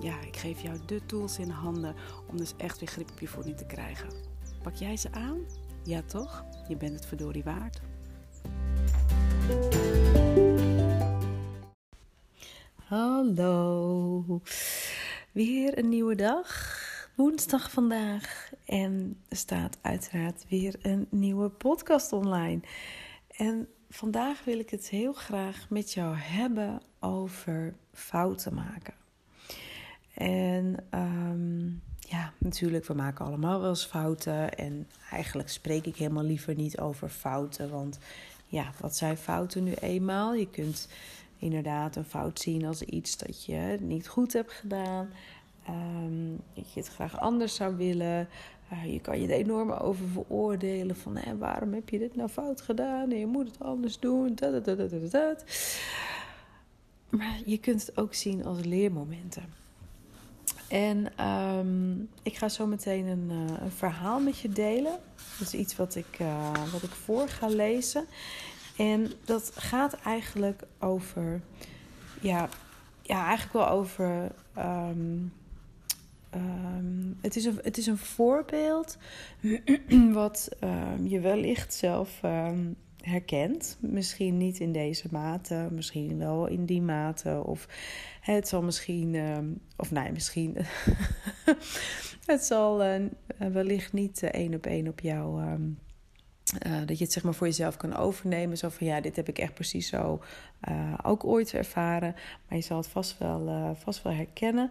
ja, ik geef jou de tools in handen om dus echt weer grip op je voeding te krijgen. Pak jij ze aan? Ja toch? Je bent het verdorie waard. Hallo. Weer een nieuwe dag. Woensdag vandaag. En er staat uiteraard weer een nieuwe podcast online. En vandaag wil ik het heel graag met jou hebben over fouten maken. En um, ja, natuurlijk, we maken allemaal wel eens fouten. En eigenlijk spreek ik helemaal liever niet over fouten. Want ja, wat zijn fouten nu eenmaal? Je kunt inderdaad een fout zien als iets dat je niet goed hebt gedaan. Um, dat je het graag anders zou willen. Uh, je kan je er enorm over veroordelen. Van waarom heb je dit nou fout gedaan? En je moet het anders doen. Dat. Maar je kunt het ook zien als leermomenten. En um, ik ga zo meteen een, uh, een, verhaal met je delen. Dat is iets wat ik, uh, wat ik voor ga lezen. En dat gaat eigenlijk over, ja, ja eigenlijk wel over. Um, um, het, is een, het is een voorbeeld wat je wellicht zelf herkent. Misschien niet in deze mate, misschien wel in die mate. Of het zal misschien, uh, of nee, misschien. het zal uh, wellicht niet uh, één op één op jou. Uh, dat je het zeg maar voor jezelf kan overnemen. Zo van ja, dit heb ik echt precies zo ook ooit ervaren. Maar je zal het vast wel, vast wel herkennen.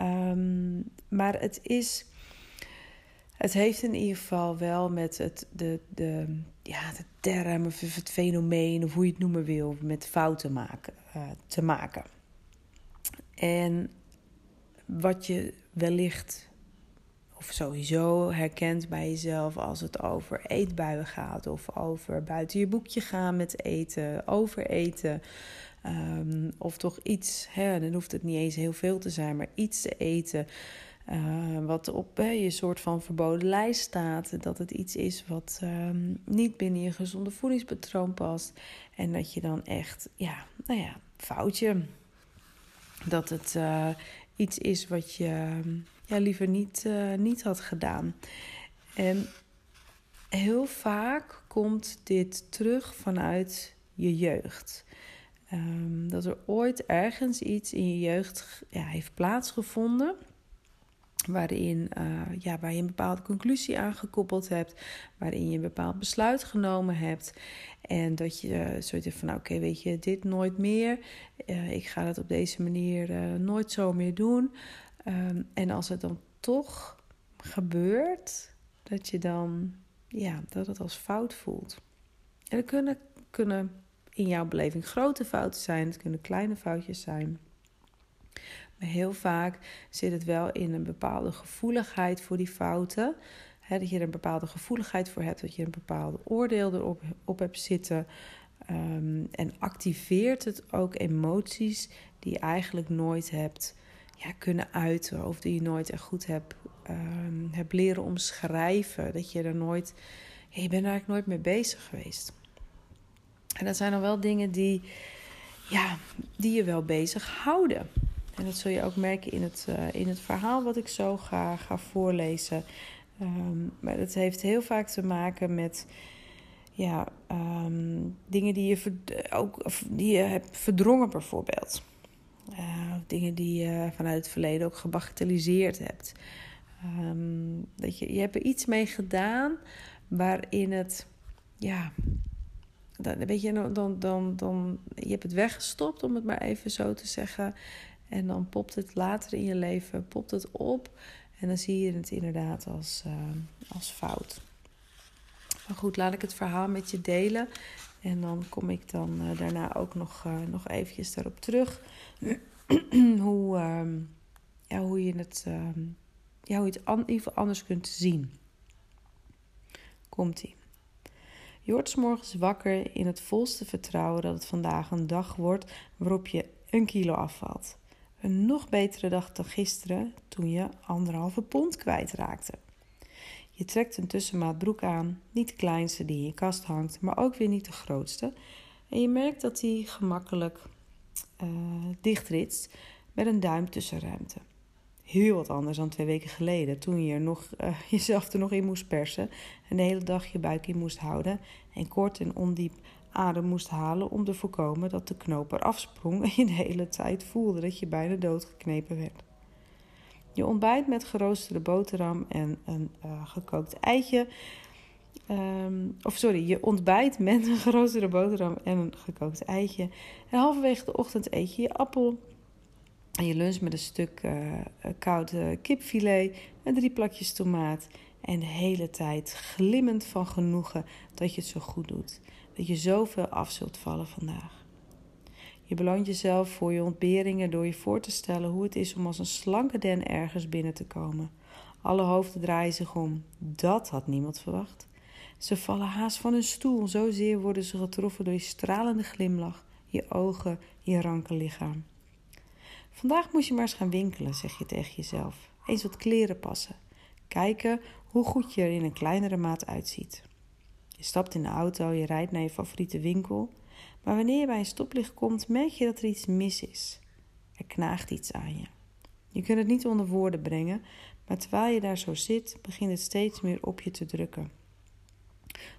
Um, maar het is het heeft in ieder geval wel met het, de, de, ja, de term of het fenomeen, of hoe je het noemen wil, met fouten maken, uh, te maken. En wat je wellicht, of sowieso herkent bij jezelf als het over eetbuien gaat, of over buiten je boekje gaan met eten, overeten. Um, of toch iets, hè, dan hoeft het niet eens heel veel te zijn, maar iets te eten uh, wat op je soort van verboden lijst staat. Dat het iets is wat uh, niet binnen je gezonde voedingspatroon past. En dat je dan echt, ja, nou ja, foutje. Dat het eh, iets is wat je ja, liever niet, niet had gedaan. En heel vaak komt dit terug vanuit je jeugd. Um, dat er ooit ergens iets in je jeugd ja, heeft plaatsgevonden waarin uh, ja, waar je een bepaalde conclusie aan gekoppeld hebt, waarin je een bepaald besluit genomen hebt. En dat je uh, zoiets van, nou, oké, weet je, dit nooit meer. Uh, ik ga het op deze manier nooit zo meer doen. Um, en als het dan toch gebeurt, dat je dan, ja, dat het als fout voelt. En dat kunnen, kunnen in jouw beleving grote fouten zijn, het kunnen kleine foutjes zijn. Heel vaak zit het wel in een bepaalde gevoeligheid voor die fouten. dat je er een bepaalde gevoeligheid voor hebt, dat je een bepaalde oordeel erop op hebt zitten. Um, en activeert het ook emoties die je eigenlijk nooit hebt kunnen uiten. Of die je nooit echt goed hebt, hebt leren omschrijven. Dat je er nooit. Je bent er eigenlijk nooit mee bezig geweest. En dat zijn dan wel dingen die, ja, die je wel bezig houden. En dat zul je ook merken in het, uh, in het verhaal wat ik zo ga, ga voorlezen. Um, maar het heeft heel vaak te maken met ja, um, dingen die je, ook, die je hebt verdrongen, bijvoorbeeld. Uh, dingen die je vanuit het verleden ook gebagatelliseerd hebt. Um, dat je, je hebt er iets mee gedaan waarin het, ja, dan, weet je, dan, dan, dan, je hebt het weggestopt, om het maar even zo te zeggen. En dan popt het later in je leven popt het op. En dan zie je het inderdaad als, uh, als fout. Maar goed, laat ik het verhaal met je delen. En dan kom ik dan uh, daarna ook nog, uh, nog eventjes daarop terug. hoe, uh, ja, hoe je het, ehm, ja, hoe je het geval anders kunt zien. Komt-ie. Je wordt s morgens wakker in het volste vertrouwen dat het vandaag een dag wordt waarop je een kilo afvalt. Een nog betere dag dan gisteren toen je anderhalve pond kwijtraakte. Je trekt een tussenmaat broek aan, niet de kleinste die in je kast hangt, maar ook weer niet de grootste. En je merkt dat die gemakkelijk uh, dichtritst met een duim tussenruimte. Heel wat anders dan twee weken geleden, toen je er nog, uh, jezelf er nog in moest persen en de hele dag je buik in moest houden en kort en ondiep adem moest halen om te voorkomen dat de knoop eraf sprong en je de hele tijd voelde dat je bijna doodgeknepen werd. Je ontbijt met geroosterde boterham en een uh, gekookt eitje. Um, of sorry, je ontbijt met een geroosterde boterham en een gekookt eitje. En halverwege de ochtend eet je je appel. En je lunch met een stuk uh, koud kipfilet en drie plakjes tomaat. En de hele tijd glimmend van genoegen dat je het zo goed doet. Dat je zoveel af zult vallen vandaag. Je beloont jezelf voor je ontberingen door je voor te stellen hoe het is om als een slanke den ergens binnen te komen. Alle hoofden draaien zich om. Dat had niemand verwacht. Ze vallen haast van hun stoel, zozeer worden ze getroffen door je stralende glimlach, je ogen, je ranke lichaam. Vandaag moet je maar eens gaan winkelen, zeg je tegen jezelf. Eens wat kleren passen. Kijken hoe goed je er in een kleinere maat uitziet. Je stapt in de auto, je rijdt naar je favoriete winkel. Maar wanneer je bij een stoplicht komt, merk je dat er iets mis is. Er knaagt iets aan je. Je kunt het niet onder woorden brengen, maar terwijl je daar zo zit, begint het steeds meer op je te drukken.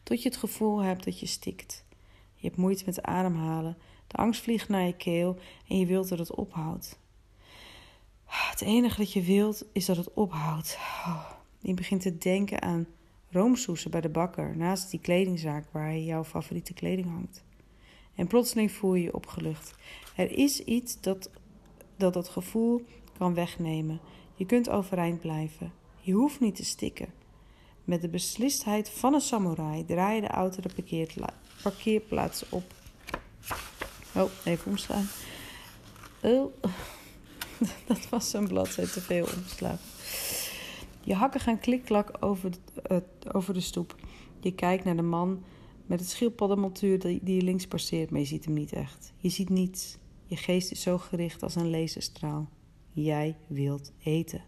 Tot je het gevoel hebt dat je stikt. Je hebt moeite met ademhalen, de angst vliegt naar je keel en je wilt dat het ophoudt. Het enige dat je wilt is dat het ophoudt. Je begint te denken aan roomsoezen bij de bakker naast die kledingzaak waar jouw favoriete kleding hangt. En plotseling voel je je opgelucht. Er is iets dat dat, dat gevoel kan wegnemen. Je kunt overeind blijven. Je hoeft niet te stikken. Met de beslistheid van een samurai draai je de auto de parkeerplaats op. Oh, even omslaan. Oh, dat was een bladzijde te veel omgeslagen. Je hakken gaan klikklak over de, over de stoep. Je kijkt naar de man met het schildpaddenmontuur die je links passeert, maar je ziet hem niet echt. Je ziet niets. Je geest is zo gericht als een laserstraal. Jij wilt eten.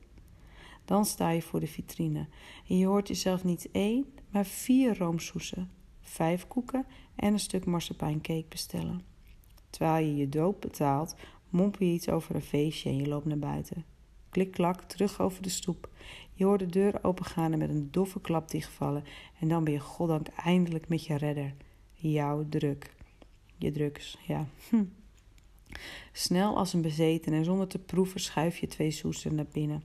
Dan sta je voor de vitrine en je hoort jezelf niet één, maar vier roomsoesen, vijf koeken en een stuk marsepeincake bestellen. Terwijl je je doop betaalt, mompel je iets over een feestje en je loopt naar buiten. Klik-klak, terug over de stoep. Je hoort de deur opengaan en met een doffe klap dichtvallen. En dan ben je goddank eindelijk met je redder. Jouw druk. Je drugs, ja. Hm. Snel als een bezeten en zonder te proeven schuif je twee soesten naar binnen.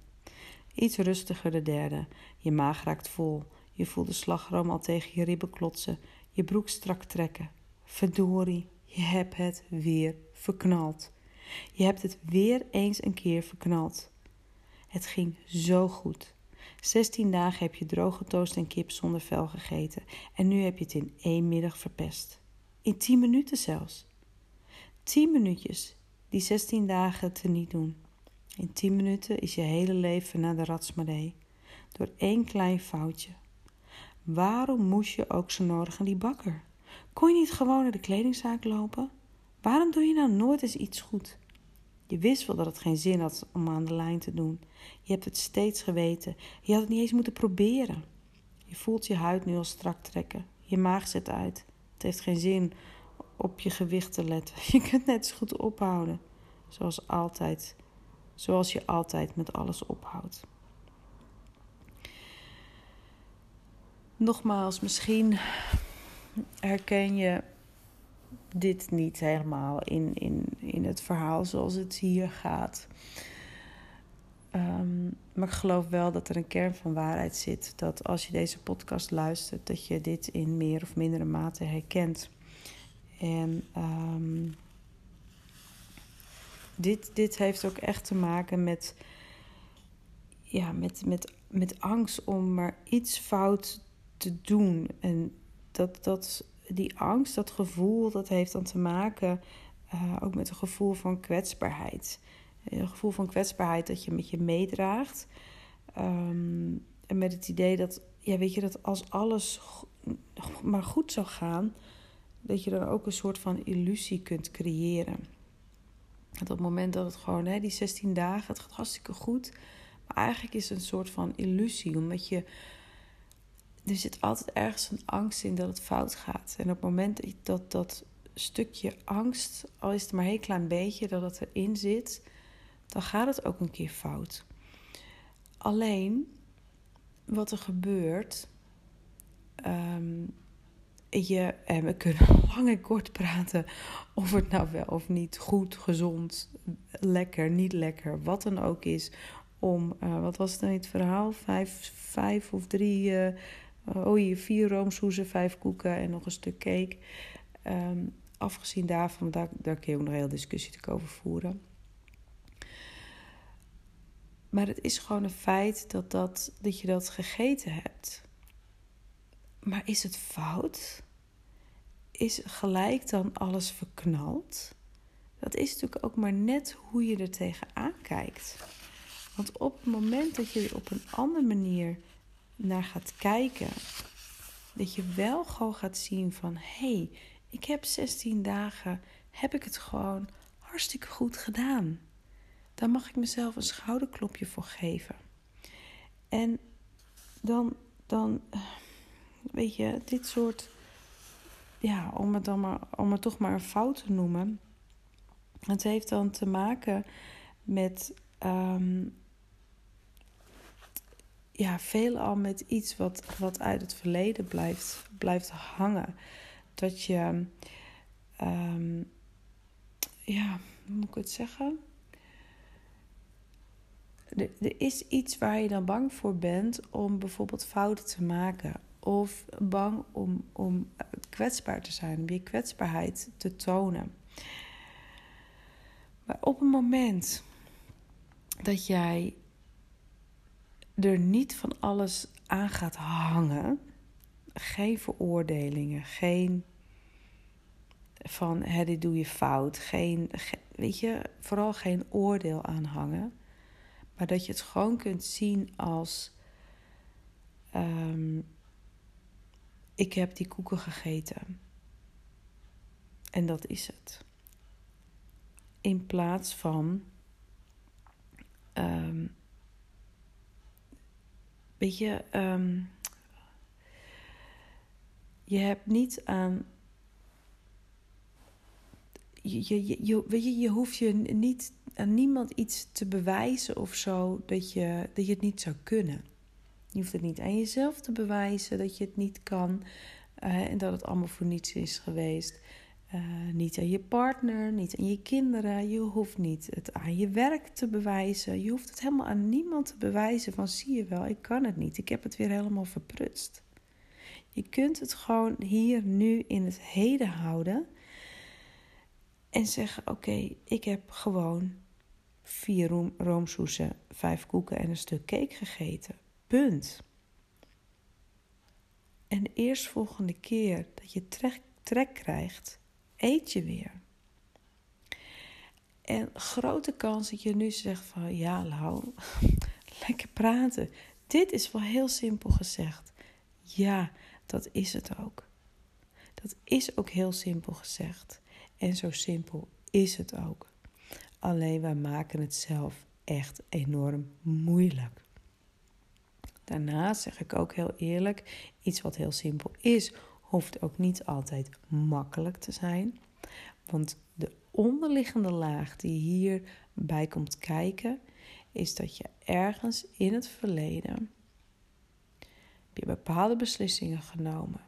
Iets rustiger de derde. Je maag raakt vol. Je voelt de slagroom al tegen je ribben klotsen. Je broek strak trekken. Verdorie, je hebt het weer verknald. Je hebt het weer eens een keer verknald. Het ging zo goed. 16 dagen heb je droge toast en kip zonder vel gegeten en nu heb je het in één middag verpest. In 10 minuten zelfs. 10 minuutjes die 16 dagen te niet doen. In 10 minuten is je hele leven naar de ratsmaree. Door één klein foutje. Waarom moest je ook zo nodig aan die bakker? Kon je niet gewoon naar de kledingzaak lopen? Waarom doe je nou nooit eens iets goed? Je wist wel dat het geen zin had om aan de lijn te doen. Je hebt het steeds geweten. Je had het niet eens moeten proberen. Je voelt je huid nu al strak trekken. Je maag zet uit. Het heeft geen zin op je gewicht te letten. Je kunt net zo goed ophouden. Zoals altijd. Zoals je altijd met alles ophoudt. Nogmaals, misschien herken je dit niet helemaal in, in, in het verhaal zoals het hier gaat. Ehm, maar ik geloof wel dat er een kern van waarheid zit. Dat als je deze podcast luistert, dat je dit in meer of mindere mate herkent. En um, dit, dit heeft ook echt te maken met, ja, met, met, met angst om maar iets fout te doen. En dat, dat die angst, dat gevoel, dat heeft dan te maken uh, ook met een gevoel van kwetsbaarheid. Een gevoel van kwetsbaarheid dat je met je meedraagt. Ehm, en met het idee dat, ja, weet je, dat als alles maar goed zou gaan, dat je dan ook een soort van illusie kunt creëren. Dat op het moment dat het gewoon, hè, die 16 dagen, het gaat hartstikke goed. Maar eigenlijk is het een soort van illusie, omdat je. Er zit altijd ergens een angst in dat het fout gaat. En op het moment dat dat stukje angst, al is het maar een heel klein beetje, dat het erin zit, dan gaat het ook een keer fout. Alleen wat er gebeurt. Um, je, en we kunnen lang en kort praten of het nou wel of niet goed, gezond, lekker, niet lekker, wat dan ook is. Om, uh, wat was het dan in het verhaal? Vijf, vijf of drie, uh, oh hier, vier roomsoezen, vijf koeken en nog een stuk cake. Um, afgezien daarvan, daar, daar kun je ook nog een hele discussie over voeren. Maar het is gewoon een feit dat, dat, dat je dat gegeten hebt. Maar is het fout? Is gelijk dan alles verknald? Dat is natuurlijk ook maar net hoe je er tegenaan kijkt. Want op het moment dat je op een andere manier naar gaat kijken, dat je wel gewoon gaat zien van hé, hey, ik heb 16 dagen, heb ik het gewoon hartstikke goed gedaan. Daar mag ik mezelf een schouderklopje voor geven. En dan, dan weet je, dit soort, ja, om het, dan maar, om het toch maar een fout te noemen. Het heeft dan te maken met, um, ja, veelal met iets wat, wat uit het verleden blijft, blijft hangen. Dat je, um, ja, hoe moet ik het zeggen? Er, er is iets waar je dan bang voor bent om bijvoorbeeld fouten te maken. Of bang om, om kwetsbaar te zijn, om je kwetsbaarheid te tonen. Maar op het moment dat jij er niet van alles aan gaat hangen, geen veroordelingen, geen van hè, dit doe je fout, geen, weet je, vooral geen oordeel aanhangen, maar dat je het gewoon kunt zien als um, ik heb die koeken gegeten. En dat is het. In plaats van. Um, weet je, um, je hebt niet aan. Je, je, je, weet je, je hoeft je niet aan niemand iets te bewijzen of zo dat je, dat je het niet zou kunnen. Je hoeft het niet aan jezelf te bewijzen dat je het niet kan uh, en dat het allemaal voor niets is geweest. Uh, niet aan je partner, niet aan je kinderen. Je hoeft niet het aan je werk te bewijzen. Je hoeft het helemaal aan niemand te bewijzen van zie je wel, ik kan het niet. Ik heb het weer helemaal verprutst. Je kunt het gewoon hier nu in het heden houden en zeggen: Oké, ik heb gewoon vier roomsoesen, vijf koeken en een stuk cake gegeten. Punt. En de eerstvolgende keer dat je trek, trek krijgt, eet je weer. En grote kans dat je nu zegt van ja, Lau, lekker praten. Dit is wel heel simpel gezegd. Ja, dat is het ook. Dat is ook heel simpel gezegd. En zo simpel is het ook. Alleen wij maken het zelf echt enorm moeilijk. Daarnaast zeg ik ook heel eerlijk: iets wat heel simpel is, hoeft ook niet altijd makkelijk te zijn. Want de onderliggende laag die hierbij komt kijken, is dat je ergens in het verleden je bepaalde beslissingen genomen,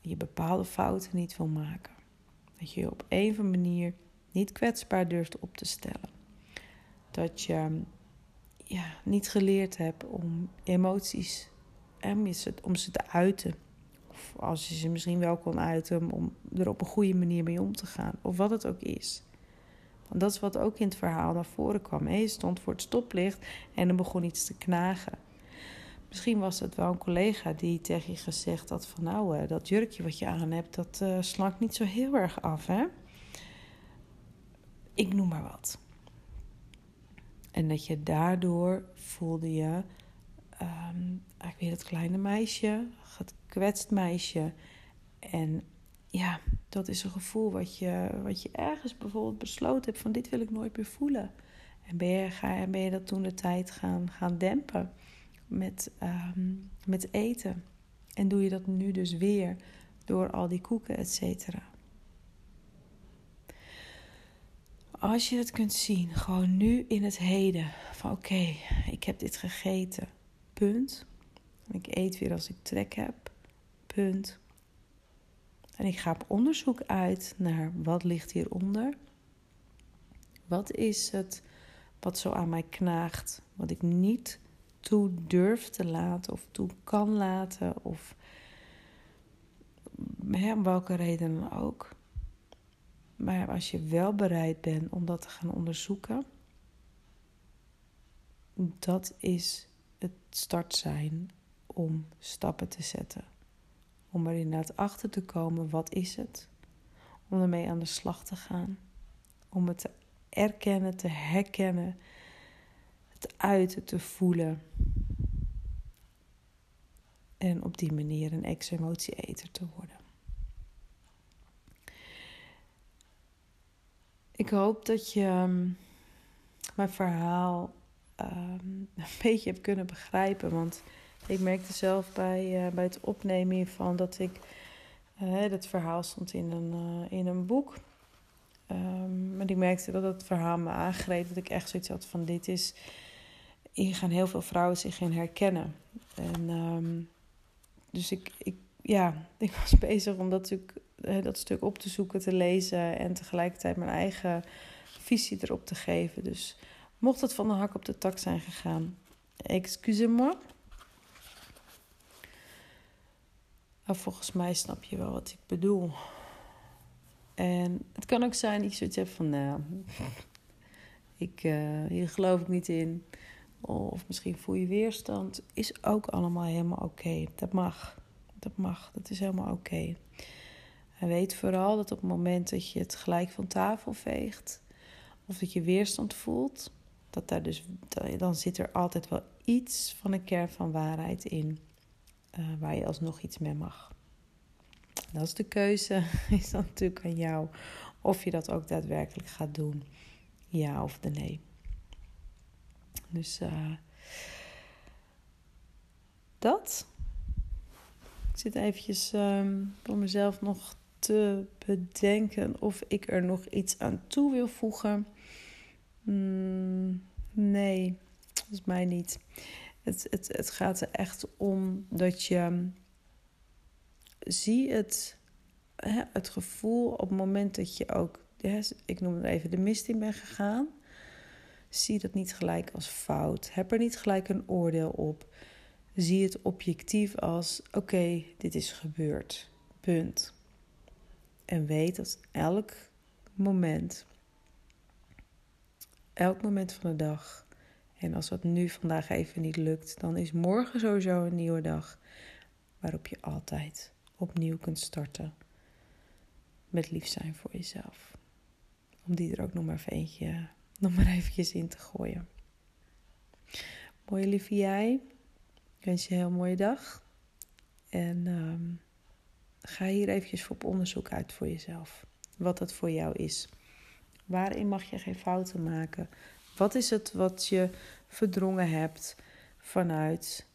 je bepaalde fouten niet wil maken. Dat je je op een of andere manier niet kwetsbaar durft op te stellen. Dat je ja, niet geleerd hebt om emoties, om, ze, om ze te uiten. Of als je ze misschien wel kon uiten, om er op een goede manier mee om te gaan. Of wat het ook is. Want dat is wat ook in het verhaal naar voren kwam. Hij stond voor het stoplicht en er begon iets te knagen. Misschien was het wel een collega die tegen je gezegd had van... nou, eh, dat jurkje wat je aan hebt, dat uh, slankt niet zo heel erg af, hè? Ik noem maar wat. En dat je daardoor voelde je um, eigenlijk weer het kleine meisje, het kwetst meisje. En ja, dat is een gevoel wat je, wat je ergens bijvoorbeeld besloten hebt van dit wil ik nooit meer voelen. En ben je, ga, ben je dat toen de tijd gaan, gaan dempen met, um, met eten. En doe je dat nu dus weer door al die koeken, et cetera. Als je het kunt zien, gewoon nu in het heden, van oké, ik heb dit gegeten, punt. Ik eet weer als ik trek heb, punt. En ik ga op onderzoek uit naar wat ligt hieronder. Wat is het wat zo aan mij knaagt, wat ik niet toe durf te laten of toe kan laten of om welke reden dan ook. Maar als je wel bereid bent om dat te gaan onderzoeken, dat is het start zijn om stappen te zetten. Om er inderdaad achter te komen, wat is het? Om ermee aan de slag te gaan. Om het te erkennen, te herkennen, het uiten te voelen. En op die manier een ex-emotie-eter te worden. Ik hoop dat je ehm, mijn verhaal ehm, een beetje hebt kunnen begrijpen. Want ik merkte zelf bij, uh, bij het opnemen hiervan dat ik. Uh, het verhaal stond in een, uh, in een boek. Um, maar ik merkte dat het verhaal me aangreep. Dat ik echt zoiets had van: dit is. Hier gaan heel veel vrouwen zich in herkennen. En um, dus ik, ik, ja, ik was bezig om dat, natuurlijk, dat stuk op te zoeken, te lezen en tegelijkertijd mijn eigen visie erop te geven. Dus mocht het van de hak op de tak zijn gegaan, excusez-moi. Maar volgens mij snap je wel wat ik bedoel. En het kan ook zijn dat je zoiets van, nou, ik, uh, hier geloof ik niet in. Of misschien voel je weerstand. Is ook allemaal helemaal oké. Dat mag. Dat mag. Dat is helemaal oké. En weet vooral dat op het moment dat je het gelijk van tafel veegt. Of dat je weerstand voelt. Dat daar dus, dan zit er altijd wel iets van een kern van waarheid in. Uh, waar je alsnog iets mee mag. Dat is de keuze. Is dan natuurlijk aan jou. Of je dat ook daadwerkelijk gaat doen. Ja of de nee. Dus uh, dat. Ik zit eventjes um, voor mezelf nog te bedenken of ik er nog iets aan toe wil voegen. Mm, nee, volgens mij niet. Het, het, het gaat er echt om dat je zie het, hè, het gevoel op het moment dat je ook, ik noem het even, de mist in bent gegaan. Zie dat niet gelijk als fout. Heb er niet gelijk een oordeel op. Zie het objectief als: oké, dit is gebeurd. Punt. En weet dat elk moment, elk moment van de dag, en als dat nu vandaag even niet lukt, dan is morgen sowieso een nieuwe dag waarop je altijd opnieuw kunt starten met lief zijn voor jezelf. Om die er ook nog maar even eentje, nog maar eventjes in te gooien. Mooie lieve jij. Ik wens je een heel mooie dag. En um, ga hier eventjes voor op onderzoek uit voor jezelf. Wat dat voor jou is. Waarin mag je geen fouten maken? Wat is het wat je verdrongen hebt vanuit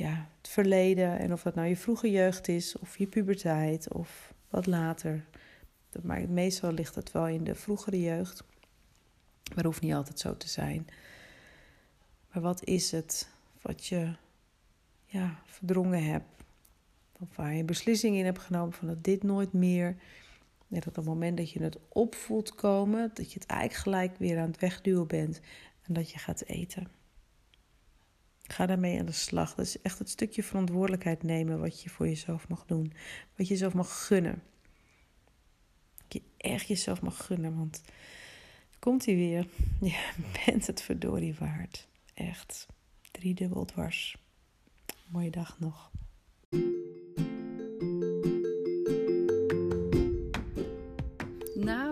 ja, het verleden. En of dat nou je vroege jeugd is, of je puberteit, of wat later. Maar meestal ligt het wel in de vroegere jeugd. Maar hoeft niet altijd zo te zijn. Maar wat is het wat je ja, verdrongen hebt? Of waar je beslissing in hebt genomen van dat dit nooit meer. Net op het moment dat je het opvoelt komen, dat je het eigenlijk gelijk weer aan het wegduwen bent en dat je gaat eten. Ga daarmee aan de slag. Dat is echt het stukje verantwoordelijkheid nemen wat je voor jezelf mag doen. Wat je jezelf mag gunnen. Dat je echt jezelf mag gunnen, want komt hij weer. Je bent het verdorie waard. Echt. Driedubbel dwars. Mooie dag nog.